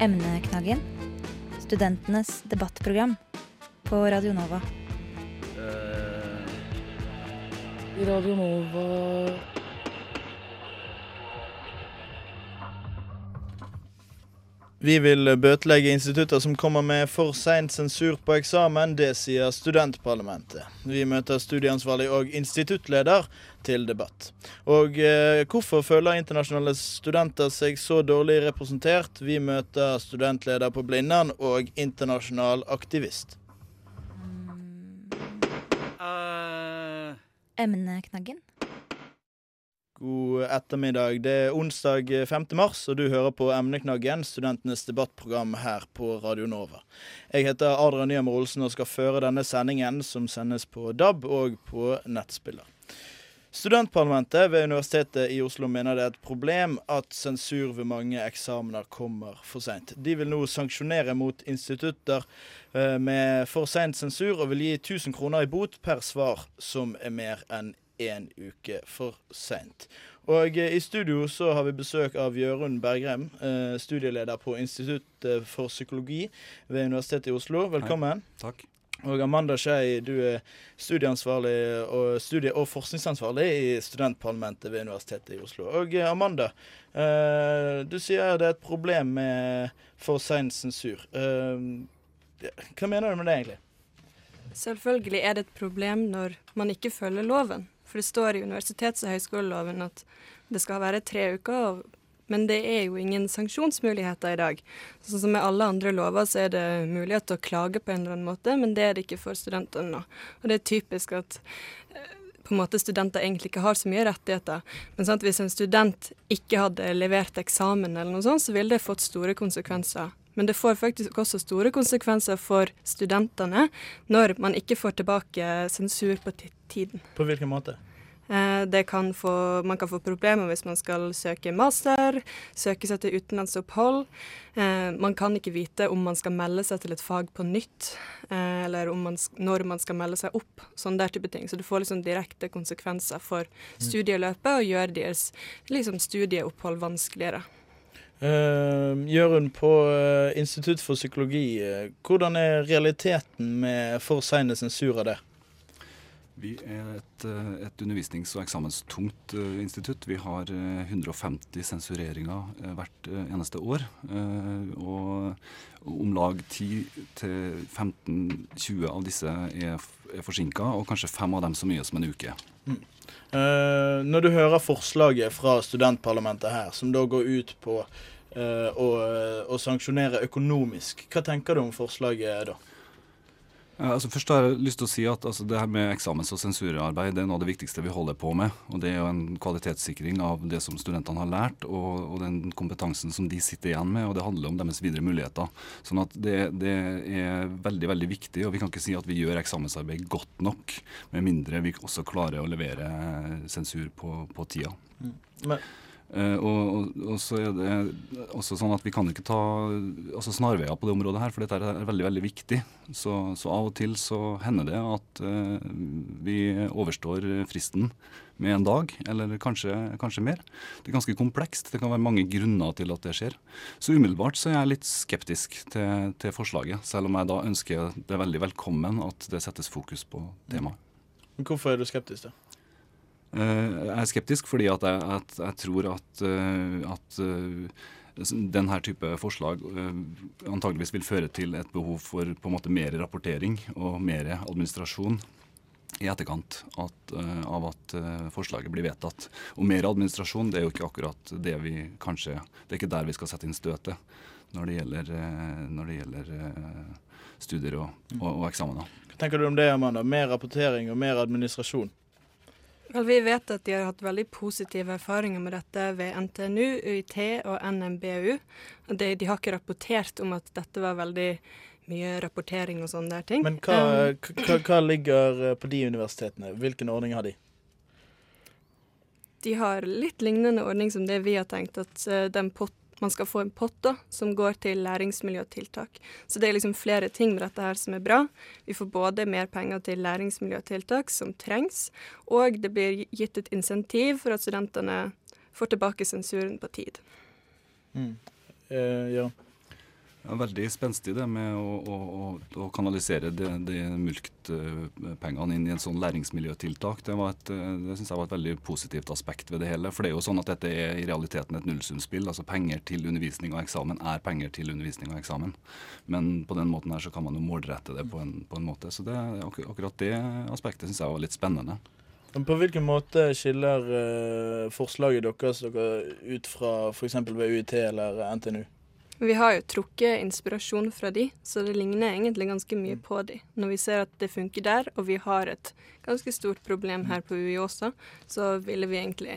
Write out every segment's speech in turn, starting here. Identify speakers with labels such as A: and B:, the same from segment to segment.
A: Emneknaggen. Studentenes debattprogram på Radio Nova.
B: Radio Nova
C: Vi vil bøtelegge institutter som kommer med for sein sensur på eksamen. Det sier studentparlamentet. Vi møter studieansvarlig og instituttleder til debatt. Og eh, hvorfor føler internasjonale studenter seg så dårlig representert? Vi møter studentleder på Blindern og internasjonal aktivist.
A: Emneknaggen.
C: God ettermiddag. Det er onsdag 5. mars, og du hører på Emneknaggen, studentenes debattprogram her på Radio Nova. Jeg heter Adrian Nyhammer Olsen og skal føre denne sendingen, som sendes på DAB og på nettspiller. Studentparlamentet ved Universitetet i Oslo mener det er et problem at sensur ved mange eksamener kommer for seint. De vil nå sanksjonere mot institutter eh, med for sein sensur, og vil gi 1000 kroner i bot per svar som er mer enn én uke for seint. Og eh, i studio så har vi besøk av Jørund Bergrem, eh, studieleder på Institutt for psykologi ved Universitetet i Oslo. Velkommen.
D: Takk.
C: Og Amanda Skei, du er studieansvarlig og studie- og forskningsansvarlig i studentparlamentet ved Universitetet i Oslo. Og eh, Amanda, eh, du sier det er et problem med for sein sensur. Eh, hva mener du med det, egentlig?
E: Selvfølgelig er det et problem når man ikke følger loven. For det står i universitets- og høyskoleloven at det skal være tre uker, men det er jo ingen sanksjonsmuligheter i dag. Sånn som med alle andre lover så er det mulighet til å klage på en eller annen måte, men det er det ikke for studentene nå. Og det er typisk at eh, på en måte studenter egentlig ikke har så mye rettigheter. Men sant, hvis en student ikke hadde levert eksamen eller noe sånt, så ville det fått store konsekvenser. Men det får faktisk også store konsekvenser for studentene når man ikke får tilbake sensur på tiden.
C: På hvilken måte?
E: Eh, kan få, man kan få problemer hvis man skal søke master, søke seg til utenlandsopphold. Eh, man kan ikke vite om man skal melde seg til et fag på nytt, eh, eller man, når man skal melde seg opp. Sånn der type ting. Så det får liksom direkte konsekvenser for mm. studieløpet og gjør deres liksom, studieopphold vanskeligere.
C: Uh, Jørund, på uh, Institutt for psykologi, uh, hvordan er realiteten med for seine sensurer det?
D: Vi er et, et undervisnings- og eksamenstungt institutt. Vi har 150 sensureringer hvert eneste år. Og om lag 10-15-20 av disse er, er forsinka, og kanskje fem av dem så mye som en uke. Mm.
C: Når du hører forslaget fra studentparlamentet her, som da går ut på å, å, sanksjonere økonomisk, hva tenker du om forslaget da?
D: Ja, altså først har jeg lyst til å si at altså, det her med eksamens- og sensurarbeid det er noe av det viktigste vi holder på med. og Det er jo en kvalitetssikring av det som studentene har lært, og, og den kompetansen som de sitter igjen med. og Det handler om deres videre muligheter. Sånn at det, det, er veldig veldig viktig. og Vi kan ikke si at vi gjør eksamensarbeid godt nok, med mindre vi også klarer å levere sensur på, på tida. Mm. Men Uh, og, og, og, så er det også sånn at vi kan ikke ta altså snarveier på det området her, for dette er veldig veldig viktig. Så, så av og til så hender det at uh, vi overstår fristen med en dag, eller kanskje, kanskje, mer. Det er ganske komplekst. Det kan være mange grunner til at det skjer. Så umiddelbart så er jeg litt skeptisk til, til forslaget, selv om jeg da ønsker det veldig velkommen at det settes fokus på temaet.
C: Hvorfor er du skeptisk, da?
D: Eh, jeg er skeptisk fordi at jeg, at jeg tror at, eh, at eh, denne type forslag antageligvis vil føre til et behov for på en måte mer rapportering og mer administrasjon i etterkant at, av at forslaget blir vedtatt. Og mer administrasjon det er jo ikke akkurat det vi kanskje Det er ikke der vi skal sette inn støtet når det gjelder, når det gjelder studier og, og, og eksamener.
C: Hva tenker du om det, Amanda? Mer rapportering og mer administrasjon?
E: Vel, vi vet at de har hatt veldig positive erfaringer med dette ved NTNU, UiT og NMBU. De, de har ikke rapportert om at dette var veldig mye rapportering og sånne der ting.
C: Men hva, um, hva, hva ligger eh, på de universitetene? Hvilken ordning har de?
E: De har litt lignende ordning som det vi har tenkt, at uh, den pott man skal få en pott da, som går til læringsmiljøtiltak. Så det er liksom flere ting med dette her som er bra. Vi får både mer penger til læringsmiljøtiltak som trengs, og det blir gitt et insentiv for at studentene får tilbake sensuren på tid.
C: Mm. Eh, Jørn?
D: Ja, veldig spenstig det med å, å, å, kanalisere de, de mulktpengene inn i en sånn læringsmiljøtiltak. Det, det synes jeg var et veldig positivt aspekt ved det hele. For det er jo sånn at dette er i realiteten et nullsumspill. Altså penger til undervisning og eksamen er penger til undervisning og eksamen. Men på den måten her så kan man jo målrette det på en, på en måte. Så det, akkurat det aspektet syns jeg var litt spennende.
C: På hvilken måte skiller eh, forslaget deres dere ut fra f.eks. ved UiT eller NTNU?
E: Vi har jo trukket inspirasjon fra de, så det ligner egentlig ganske mye på de. Når vi ser at det funker der, og vi har et ganske stort problem her på UI også, så ville vi egentlig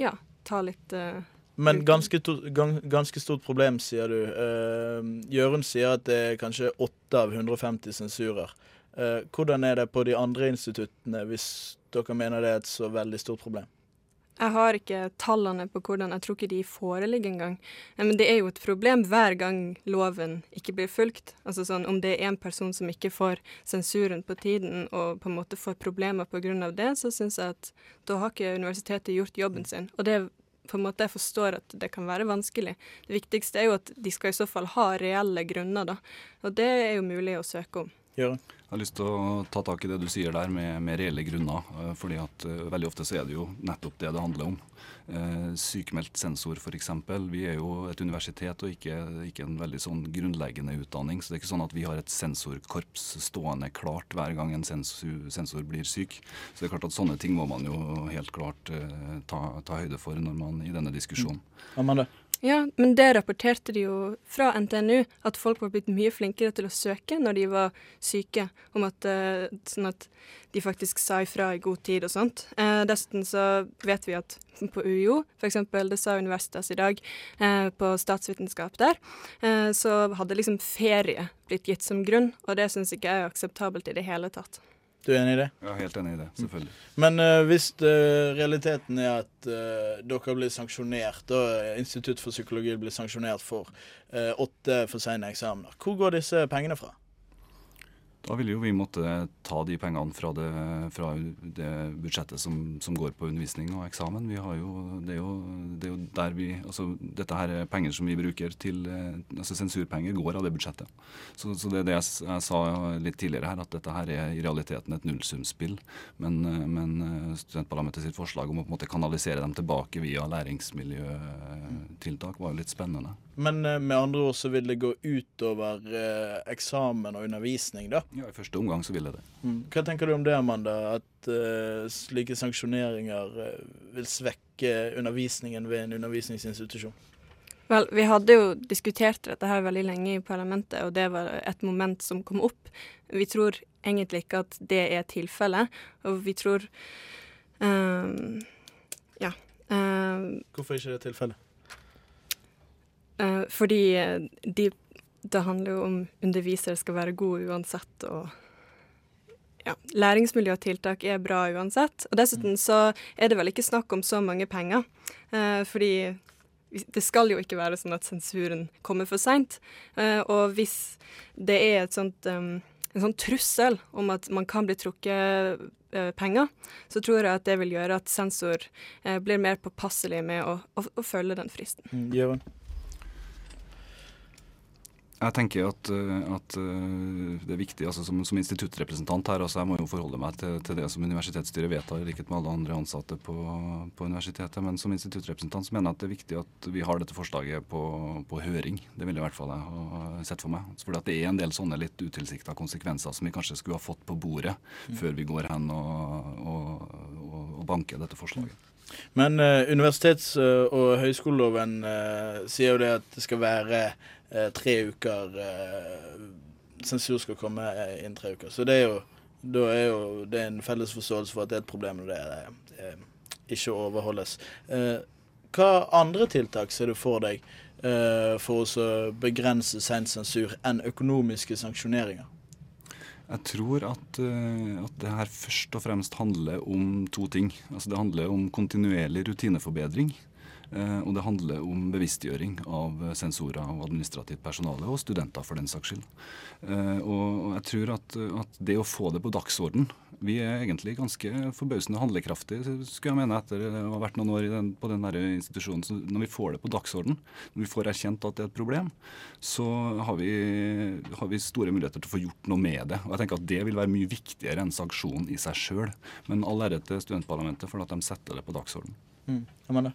E: ja, ta litt uh,
C: Men ganske, to, ganske, stort problem, sier du. Uh, Jørund sier at det er kanskje 8 av 150 sensurer. Uh, hvordan er det på de andre instituttene, hvis dere mener det er et så veldig stort problem?
E: Jeg har ikke tallene på hvordan, jeg tror ikke de foreligger engang. Men det er jo et problem hver gang loven ikke blir fulgt. Altså sånn, Om det er en person som ikke får sensuren på tiden og på en måte får problemer pga. det, så syns jeg at da har ikke universitetet gjort jobben sin. Og det på en måte jeg forstår at det kan være vanskelig. Det viktigste er jo at de skal i så fall ha reelle grunner, da. Og det er jo mulig å søke om.
C: Gjøre.
D: Jeg har lyst til å ta tak i det du sier der med, med reelle grunner. Eh, fordi at uh, Veldig ofte så er det jo nettopp det det handler om. Uh, sykemeldt sensor f.eks. Vi er jo et universitet og ikke, ikke, en veldig sånn grunnleggende utdanning. Så det er ikke sånn at vi har et sensorkorps stående klart hver gang en sensor, sensor blir syk. Så det er klart at sånne ting må man jo helt klart ta, ta, høyde for når man i denne diskusjonen.
C: Amanda?
E: Ja, men det rapporterte de jo fra NTNU, at folk var blitt mye flinkere til å søke når de var syke, om at, uh, sånn at de faktisk sa ifra i god tid og sånt. Eh, dessuten så vet vi at på UiO, f.eks., det sa Universitas i dag, eh, på statsvitenskap der, så hadde liksom ferie blitt gitt som grunn, og det syns ikke jeg er akseptabelt i det hele tatt.
C: Du er enig i det?
D: Ja, helt enig i det, selvfølgelig.
C: Men uh, hvis uh, realiteten er at uh, dere blir sanksjonert, og Institutt for psykologi blir sanksjonert for åtte for sene eksamener, hvor går disse pengene fra?
D: Da vil jo vi måtte ta de pengene fra det, fra det budsjettet som, som, går på undervisning og eksamen. Jo, det, er jo, det, er jo, der vi, altså Dette her er penger som vi bruker til altså Sensurpenger går av det budsjettet. Så, så det er det jeg, jeg, sa litt tidligere her, at dette her er i realiteten et nullsumspill. Men, men studentparlamentet sitt forslag om å på en måte kanalisere dem tilbake via læringsmiljøtiltak var jo litt spennende.
C: Men med andre ord så vil det gå utover eh, eksamen og undervisning, da?
D: Ja, I første omgang så vil jeg det.
C: Mm. Hva tenker du om det, Amanda? At eh, slike sanksjoneringer eh, vil svekke undervisningen ved en undervisningsinstitusjon?
E: Vel, vi hadde jo diskutert dette her veldig lenge i parlamentet, og det var et moment som kom opp. Vi tror egentlig ikke at det er tilfellet, og vi tror um, Ja. Um,
C: Hvorfor ikke det tilfellet?
E: Uh, fordi de det handler jo om undervisere skal være gode uansett, og ja, tiltak er bra uansett. Og dessuten så er det vel ikke snakk om så mange penger, uh, fordi det skal jo ikke være sånn at sensuren kommer for seint. Uh, og hvis det er et sånt, um, en sånn trussel om at man kan bli trukket uh, penger, så tror jeg at det vil gjøre at sensor uh, blir mer påpasselig med å, å, å følge den fristen.
C: Mm,
D: jeg tenker at, eh, at, eh, det er viktig altså som, som, instituttrepresentant her, altså jeg må jo forholde meg til, til, det som universitetsstyret vedtar, i likhet med alle andre ansatte på, på, universitetet. Men som instituttrepresentant så mener jeg at det er viktig at vi har dette forslaget på, på høring. Det ville i hvert fall jeg ha sett for meg. For det er en del sånne litt utilsikta konsekvenser som vi kanskje skulle ha fått på bordet mm. før vi går hen og, og, og, og banker dette forslaget.
C: Men uh, universitets- og høyskoleloven uh, sier jo det at det skal være eh, tre uker eh, Sensur skal komme innen tre uker. Så det er jo, da er jo det er en felles forståelse for at det er et problem når det eh, ikke overholdes. Eh, hva andre tiltak ser du for deg for å begrense sein sensur enn økonomiske sanksjoneringer?
D: Jeg tror at, at, det her først og fremst handler om to ting. Altså Det handler om kontinuerlig rutineforbedring. Eh, og det handler om bevisstgjøring av sensorer og administrativt personale, og studenter for den saks skyld. Eh, og jeg tror at, at det å få det på dagsorden Vi er egentlig ganske forbausende handlekraftige, skulle jeg mene, etter å ha vært noen år den, på den institusjonen. Så når vi får det på dagsorden, når vi får erkjent at det er et problem, så har vi, har vi store muligheter til å få gjort noe med det. Og jeg tenker at Det vil være mye viktigere enn sanksjonen i seg sjøl. Men all ære til studentparlamentet for at de setter det på dagsorden.
C: Mm. Amanda?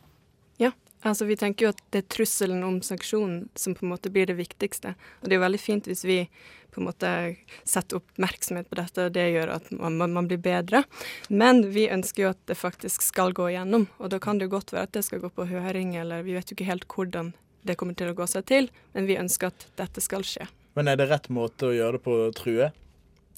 E: Ja, altså vi tenker jo at det er trusselen om sanksjonen som på en måte blir det viktigste. Og det er jo veldig fint hvis vi på en måte setter oppmerksomhet på dette, og det gjør at man, man, blir bedre. Men vi ønsker jo at det faktisk skal gå igjennom, og da kan det jo godt være at det skal gå på høring, eller vi vet jo ikke helt hvordan det kommer til å gå seg til, men vi ønsker at dette skal skje.
C: Men er det rett måte å gjøre det på, true?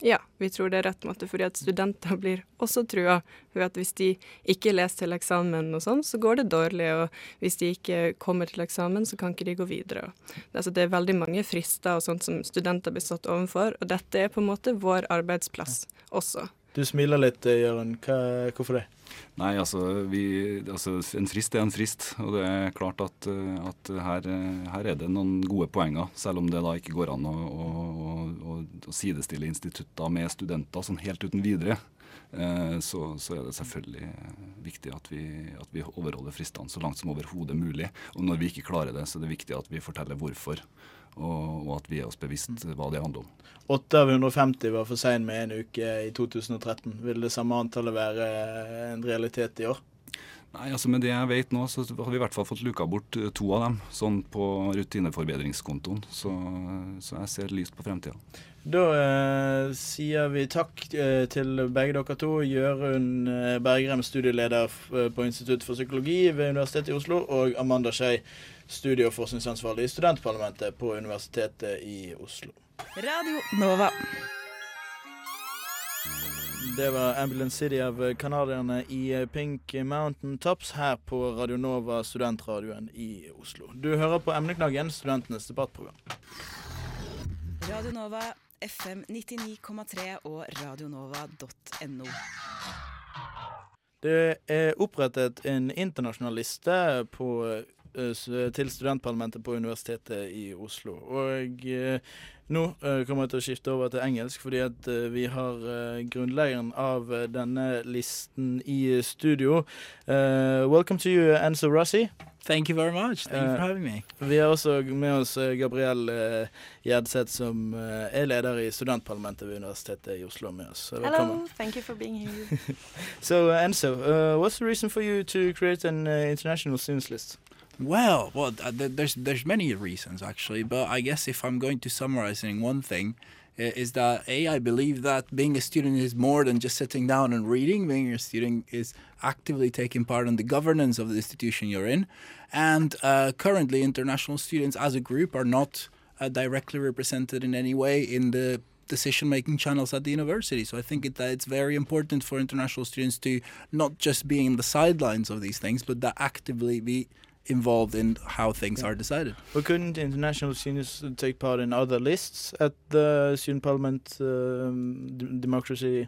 E: Ja, vi tror det er rett måte, fordi at studenter blir også trua ved at hvis de ikke leser til eksamen og sånn, så går det dårlig, og hvis de ikke kommer til eksamen, så kan ikke de gå videre. Altså, det er veldig mange frister og sånt som studenter blir satt overfor, og dette er på en måte vår arbeidsplass også.
C: Du smiler litt, Jørund. Hvorfor det?
D: Nei, altså, vi, altså, En frist er en frist. Og det er klart at, at her, her, er det noen gode poenger. Selv om det da ikke går an å, å, å, å sidestille institutter med studenter sånn helt uten videre. Eh, så, så, er det selvfølgelig viktig at vi, at vi overholder fristene så langt som overhodet mulig. Og når vi ikke klarer det, så er det viktig at vi forteller hvorfor og, og, at vi er oss bevisst hva det handler om.
C: 8 av 150 var for sein med en uke i 2013. Vil det samme antallet være en realitet i år?
D: Nei, altså Med det jeg vet nå, så har vi i hvert fall fått luka bort eh, to av dem. Sånn på rutineforbedringskontoen. Så, så jeg ser lyst på fremtida.
C: Da eh, sier vi takk eh, til begge dere to. Jørund eh, Bergrem, studieleder eh, på Institutt for psykologi ved Universitetet i Oslo, og Amanda Skei, studie- og forskningsansvarlig i studentparlamentet på Universitetet i Oslo.
A: Radio Nova.
C: Det var Ambulance City av canadierne i Pink Mountain Tops her på Radio Nova, studentradioen i Oslo. Du hører på Emneknaggen, studentenes debattprogram.
F: Radio Nova, FM 99,3 og radionova.no.
C: Det er opprettet en internasjonal liste på Eh, til studentparlamentet på Universitetet i Oslo. Og eh, nå eh, kommer jeg til å skifte over til engelsk, fordi at vi har grunnleggeren av denne listen i studio. welcome to you, Enzo Rossi.
G: Thank you very much. Thank you for having me.
C: Vi har også med oss Gabriel uh, Gjedseth, som uh, er leder i studentparlamentet ved Universitetet i Oslo. med oss.
E: Hello, thank you for being here.
C: so, uh, Enzo, what's the reason for you to create an international students list?
G: Well, well, uh, there's there's many reasons actually, but I guess if I'm going to summarize in one thing, is that a I believe that being a student is more than just sitting down and reading. Being a student is actively taking part in the governance of the institution you're in, and uh, currently international students as a group are not uh, directly represented in any way in the decision making channels at the university. So I think it, that it's very important for international students to not just be in the sidelines of these things, but that actively be involved in how things yeah. are decided.
C: But couldn't international students take part in other lists at the student parliament um, democracy?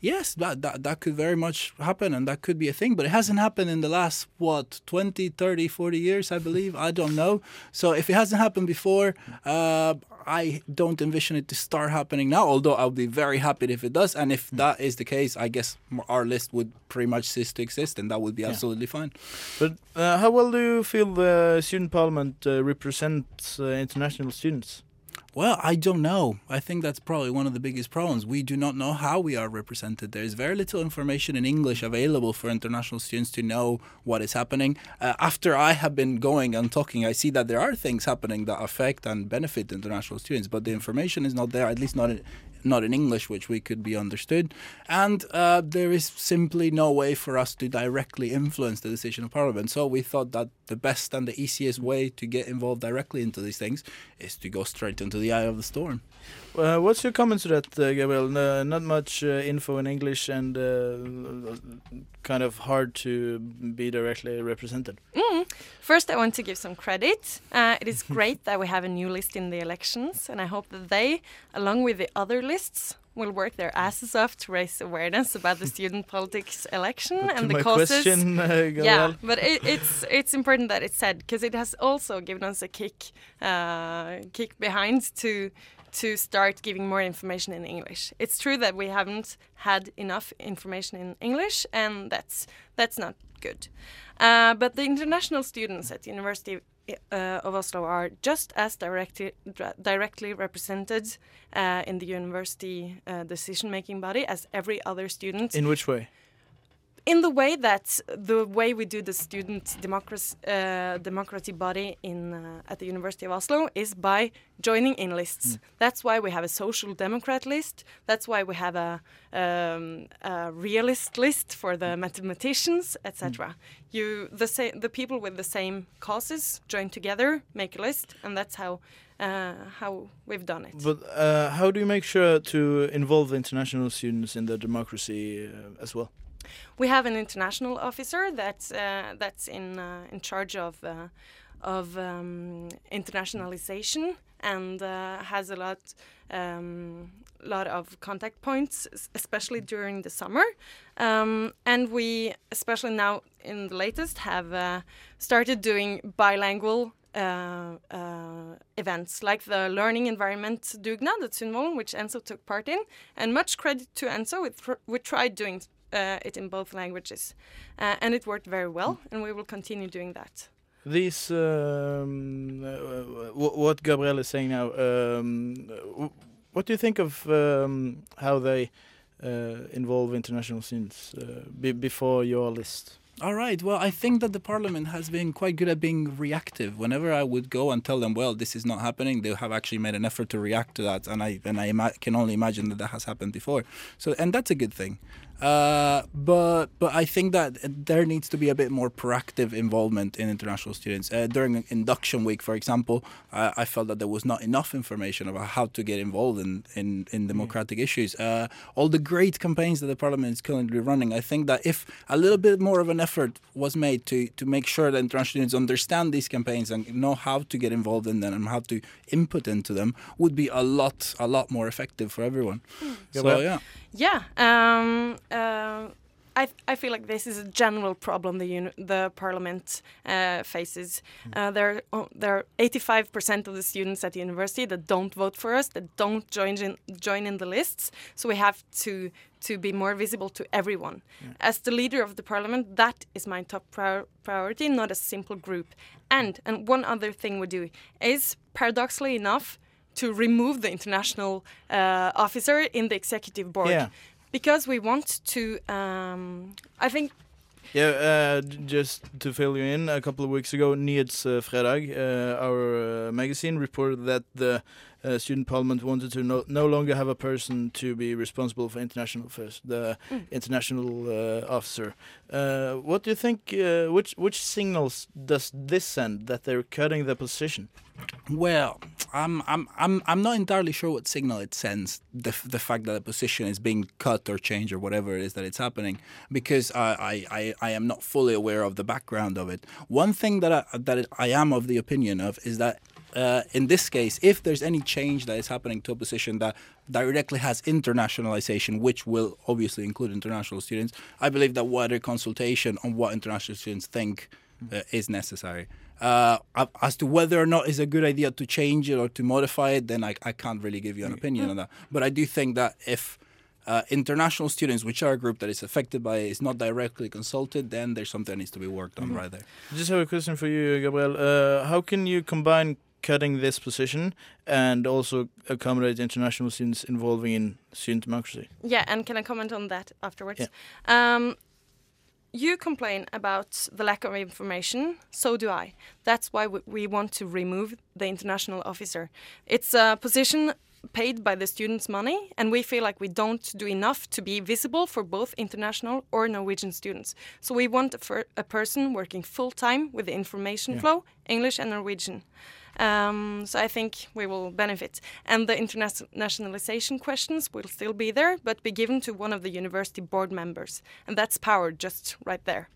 G: Yes, that, that that could very much happen and that could be a thing, but it hasn't happened in the last what 20, 30, 40 years, I believe. I don't know. So if it hasn't happened before, uh, I don't envision it to start happening now, although I'll be very happy if it does. And if mm. that is the case, I guess our list would pretty much cease to exist, and that would be absolutely yeah. fine.
C: But uh, how well do you feel the student parliament uh, represents uh, international students?
G: Well, I don't know. I think that's probably one of the biggest problems. We do not know how we are represented. There is very little information in English available for international students to know what is happening. Uh, after I have been going and talking, I see that there are things happening that affect and benefit international students, but the information is not there, at least not not in English, which we could be understood. And uh, there is simply no way for us to directly influence the decision of Parliament. So we thought that the best and the easiest way to get involved directly into these things is to go straight into the eye of the storm.
C: Uh, what's your comment to that, uh, Gabriel? Uh, not much uh, info in English and uh, kind of hard to be directly represented.
E: Mm,
H: Mm. First, I want to give some credit. Uh, it is great that we have a new list in the elections, and I hope that they, along with the other lists, will work their asses off to raise awareness about the student politics election
C: But
H: and the causes.
C: question, uh,
H: yeah, but it, it's it's important that it's said because it has also given us a kick uh, kick behind to to start giving more information in English. It's true that we haven't had enough information in English, and that's that's not good. Uh, but the international students at the University uh, of Oslo are just as directly directly represented uh, in the university uh, decision-making body as every other student
C: in which way?
H: In the way that the way we do the student democracy uh, democracy body in uh, at the University of Oslo is by joining in lists. That's why we have a social democrat list. That's why we have a, um, a realist list for the mathematicians, etc. You the the people with the same causes join together, make a list, and that's how uh, how we've done it.
C: But uh, how do you make sure to involve international students in the democracy uh, as well?
H: We have an international officer that's uh, that's in uh, in charge of uh, of um, internationalization and uh, has a lot um, lot of contact points, especially during the summer. Um, and we, especially now in the latest, have uh, started doing bilingual. Uh, uh, events like the learning environment Dugnad at Sundvolden, which Enzo took part in, and much credit to Enzo. We, tr- we tried doing it in both languages, uh, and it worked very well, and we will continue doing that.
C: These, um, uh, what Gabriel is saying now, um, what do you think of um, how they uh, involve international students uh, be before your list?
G: All right. Well, I think that the parliament has been quite good at being reactive. Whenever I would go and tell them, "Well, this is not happening," they have actually made an effort to react to that, and I and I ima- can only imagine that that has happened before. So, and that's a good thing. Uh, but but I think that there needs to be a bit more proactive involvement in international students. Uh, during induction week, for example, I, I felt that there was not enough information about how to get involved in in, in democratic issues. Uh, all the great campaigns that the parliament is currently running, I think that if a little bit more of an effort was made to to make sure that international students understand these campaigns and know how to get involved in them and how to input into them, would be a lot a lot more effective for everyone. So yeah.
H: Yeah, um, uh, I I feel like this is a general problem the the parliament uh, faces. Uh, there oh, there are 85 percent of the students at the university that don't vote for us, that don't join in join in the lists. So we have to to be more visible to everyone. As the leader of the parliament, that is my top prior- priority, not a simple group. And and one other thing we do is paradoxically enough to remove the international uh, officer in the executive board
C: Yeah.
H: Because we want to. Um, I think
C: Yeah, uh, just to fill you in, a couple of weeks ago, Nyhetsfredag, uh, our uh, magazine, reported that the uh, student parliament wanted to no, no longer have a person to be responsible for international affairs, the
H: Mm.
C: international uh, officer. Uh, what do you think? Uh, which which signals does this send that they're cutting the position?
G: Well, I'm I'm I'm I'm not entirely sure what signal it sends. The the fact that a position is being cut or changed or whatever it is that it's happening, because I I, I, I am not fully aware of the background of it. One thing that I, that I am of the opinion of is that. Uh, in this case, if there's any change that is happening to a position that directly has internationalization, which will obviously include international students, I believe that wider consultation on what international students think uh, is necessary. Uh, as to whether or not it's a good idea to change it or to modify it, then I, I can't really give you an opinion on that. But I do think that if uh, international students, which are a group that is affected by it, is not directly consulted, then there's something that needs to be worked on right there.
C: Just have a question for you, Gabriel. Uh, how can you combine cutting this position and also accommodate international students involving in student democracy?
H: Yeah, and can I comment on that afterwards? Um, you complain about the lack of information, so do I. That's why we, want to remove the international officer. It's a position paid by the students' money, and we feel like we don't do enough to be visible for both international or Norwegian students. So we want a, a person working full time with the information
C: Yeah.
H: flow, English and Norwegian. Um, so I think we will benefit. And the internationalization questions will still be there, but be given to one of the university board members. And that's power just right there.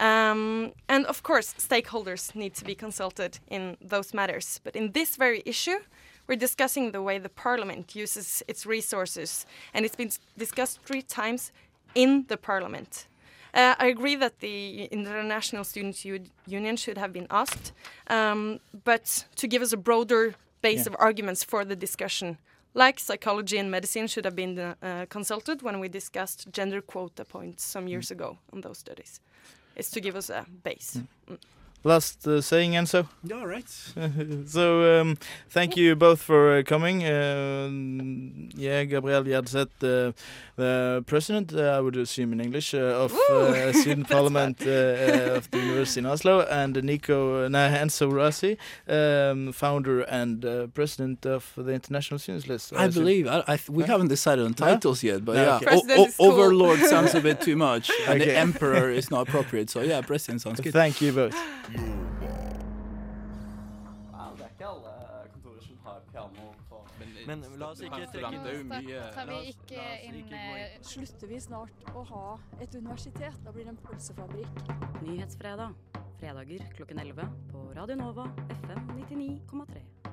H: Um, and of course, stakeholders need to be consulted in those matters. But in this very issue, we're discussing the way the parliament uses its resources, and it's been discussed three times in the parliament. Uh, I agree that the International Students' U- Union should have been asked, um, but to give us a broader base
C: Yeah.
H: of arguments for the discussion, like psychology and medicine should have been uh, consulted when we discussed gender quota points some years ago on those studies. It's to give us a base. Mm.
C: Last uh, saying, Enzo.
G: Yeah, all right.
C: so um, thank you both for uh, coming. Um, yeah, Gabriel Gjedseth, the, the president, uh, I would assume in English, uh, of
H: Woo!
C: uh, student parliament uh, uh, of the University in Oslo, and Nico nah, Enzo Rossi, um, founder and uh, president of the International Students List.
G: I
C: assume.
G: believe I, I th- we
C: Huh?
G: haven't decided on
C: No?
G: titles yet, but
C: No,
G: yeah,
C: okay.
G: O- o-
H: cool.
G: overlord sounds a bit too much, and
C: Okay.
G: the emperor is not appropriate. So yeah, president sounds good.
C: Thank you both.
I: Ja, det er ikke alle kontorer som har piano på
J: Men la oss ikke trekke
I: det er mye
K: Tar vi ikke inn eh, Slutter vi snart å ha et universitet? Da blir det en pølsefabrikk.
L: Nyhetsfredag. Fredager klokken 11 på Radio Nova FM 99,3.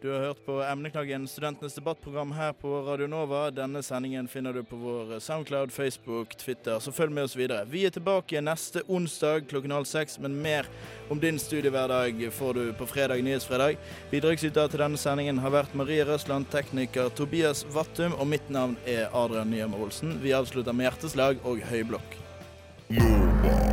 C: Du har hørt på Emneknaggen, studentenes debattprogram her på Radio Nova. Denne sendingen finner du på vår Soundcloud, Facebook, Twitter, så følg med oss videre. Vi er tilbake neste onsdag klokken halv seks, men mer om din studiehverdag får du på fredag Nyhetsfredag. Bidragsyter til denne sendingen har vært Marie Røsland, tekniker Tobias Vattum, og mitt navn er Adrian Nyhjem Olsen. Vi avslutter med hjerteslag og høyblokk.
M: Nova.